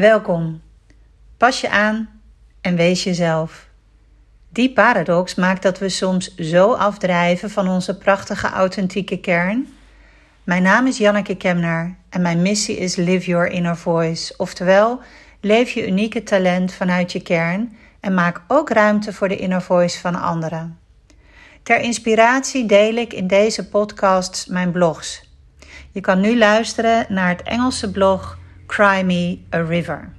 Welkom. Pas je aan en wees jezelf. Die paradox maakt dat we soms zo afdrijven van onze prachtige authentieke kern. Mijn naam is Janneke Kemner en mijn missie is Live Your Inner Voice, oftewel leef je unieke talent vanuit je kern en maak ook ruimte voor de inner voice van anderen. Ter inspiratie deel ik in deze podcast mijn blogs. Je kan nu luisteren naar het Engelse blog Cry Me a River.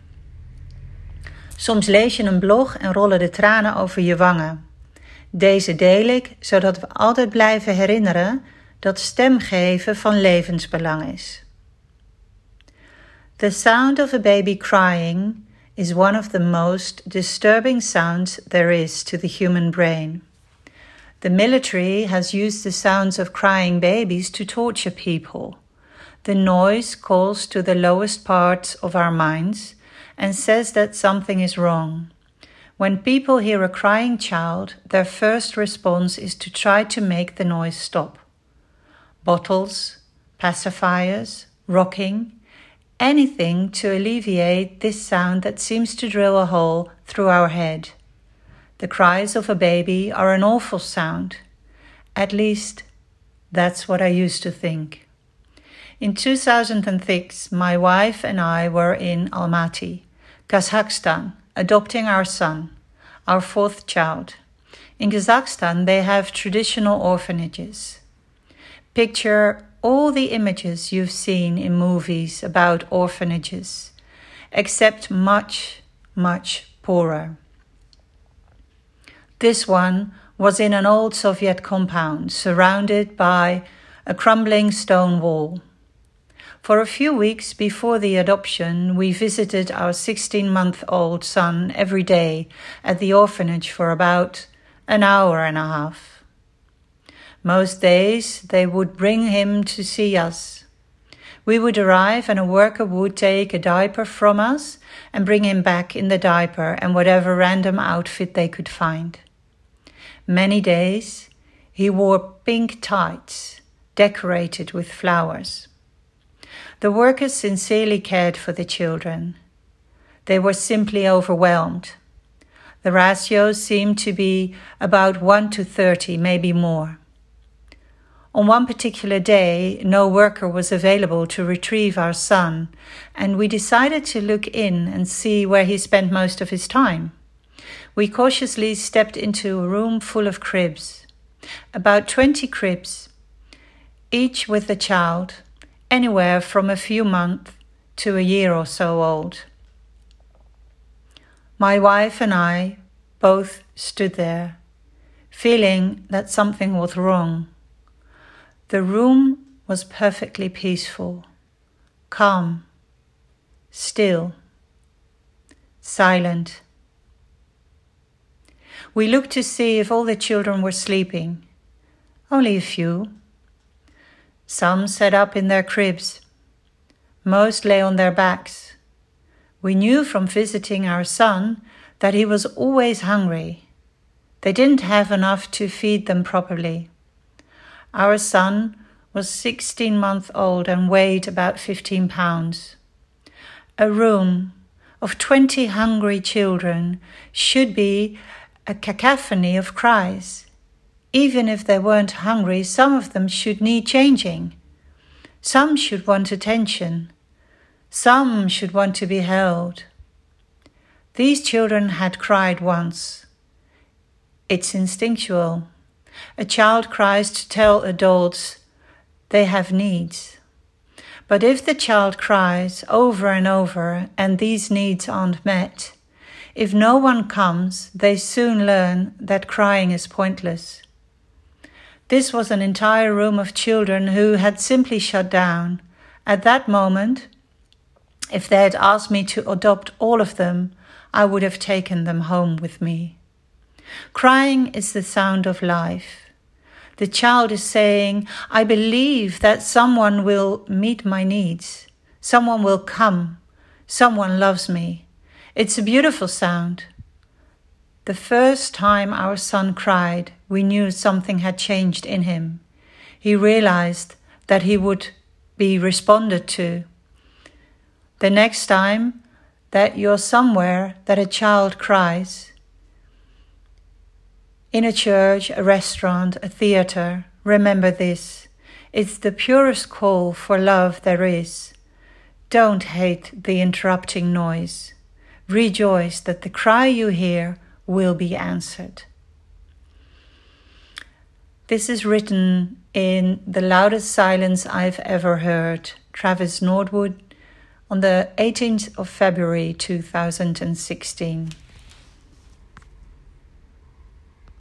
Soms lees je een blog en rollen de tranen over je wangen. Deze deel ik zodat we altijd blijven herinneren dat stemgeven van levensbelang is. The sound of a baby crying is one of the most disturbing sounds there is to the human brain. The military has used the sounds of crying babies to torture people. The noise calls to the lowest parts of our minds and says that something is wrong. When people hear a crying child, their first response is to try to make the noise stop. Bottles, pacifiers, rocking, anything to alleviate this sound that seems to drill a hole through our head. The cries of a baby are an awful sound. At least, that's what I used to think. In 2006, my wife and I were in Almaty, Kazakhstan, adopting our son, our fourth child. In Kazakhstan, they have traditional orphanages. Picture all the images you've seen in movies about orphanages, except much, much poorer. This one was in an old Soviet compound surrounded by a crumbling stone wall. For a few weeks before the adoption, we visited our 16 month old son every day at the orphanage for about an hour and a half. Most days they would bring him to see us. We would arrive and a worker would take a diaper from us and bring him back in the diaper and whatever random outfit they could find. Many days he wore pink tights decorated with flowers. The workers sincerely cared for the children. They were simply overwhelmed. The ratio seemed to be about 1 to 30, maybe more. On one particular day, no worker was available to retrieve our son, and we decided to look in and see where he spent most of his time. We cautiously stepped into a room full of cribs, about 20 cribs, each with a child, anywhere from a few months to a year or so old. My wife and I both stood there, feeling that something was wrong. The room was perfectly peaceful, calm, still, silent. We looked to see if all the children were sleeping. Only a few. Some sat up in their cribs. Most lay on their backs. We knew from visiting our son that he was always hungry. They didn't have enough to feed them properly. Our son was 16 months old and weighed about 15 pounds. A room of 20 hungry children should be a cacophony of cries. Even if they weren't hungry, some of them should need changing. Some should want attention. Some should want to be held. These children had cried once. It's instinctual. A child cries to tell adults they have needs. But if the child cries over and over and these needs aren't met, if no one comes, they soon learn that crying is pointless. This was an entire room of children who had simply shut down. At that moment, if they had asked me to adopt all of them, I would have taken them home with me. Crying is the sound of life. The child is saying, I believe that someone will meet my needs. Someone will come. Someone loves me. It's a beautiful sound. The first time our son cried, we knew something had changed in him. He realized that he would be responded to. The next time, that you're somewhere that a child cries. In a church, a restaurant, a theater, remember this. It's the purest call for love there is. Don't hate the interrupting noise. Rejoice that the cry you hear will be answered. This is written in The Loudest Silence I've Ever Heard, Travis Nordwood, on the 18th of February 2016.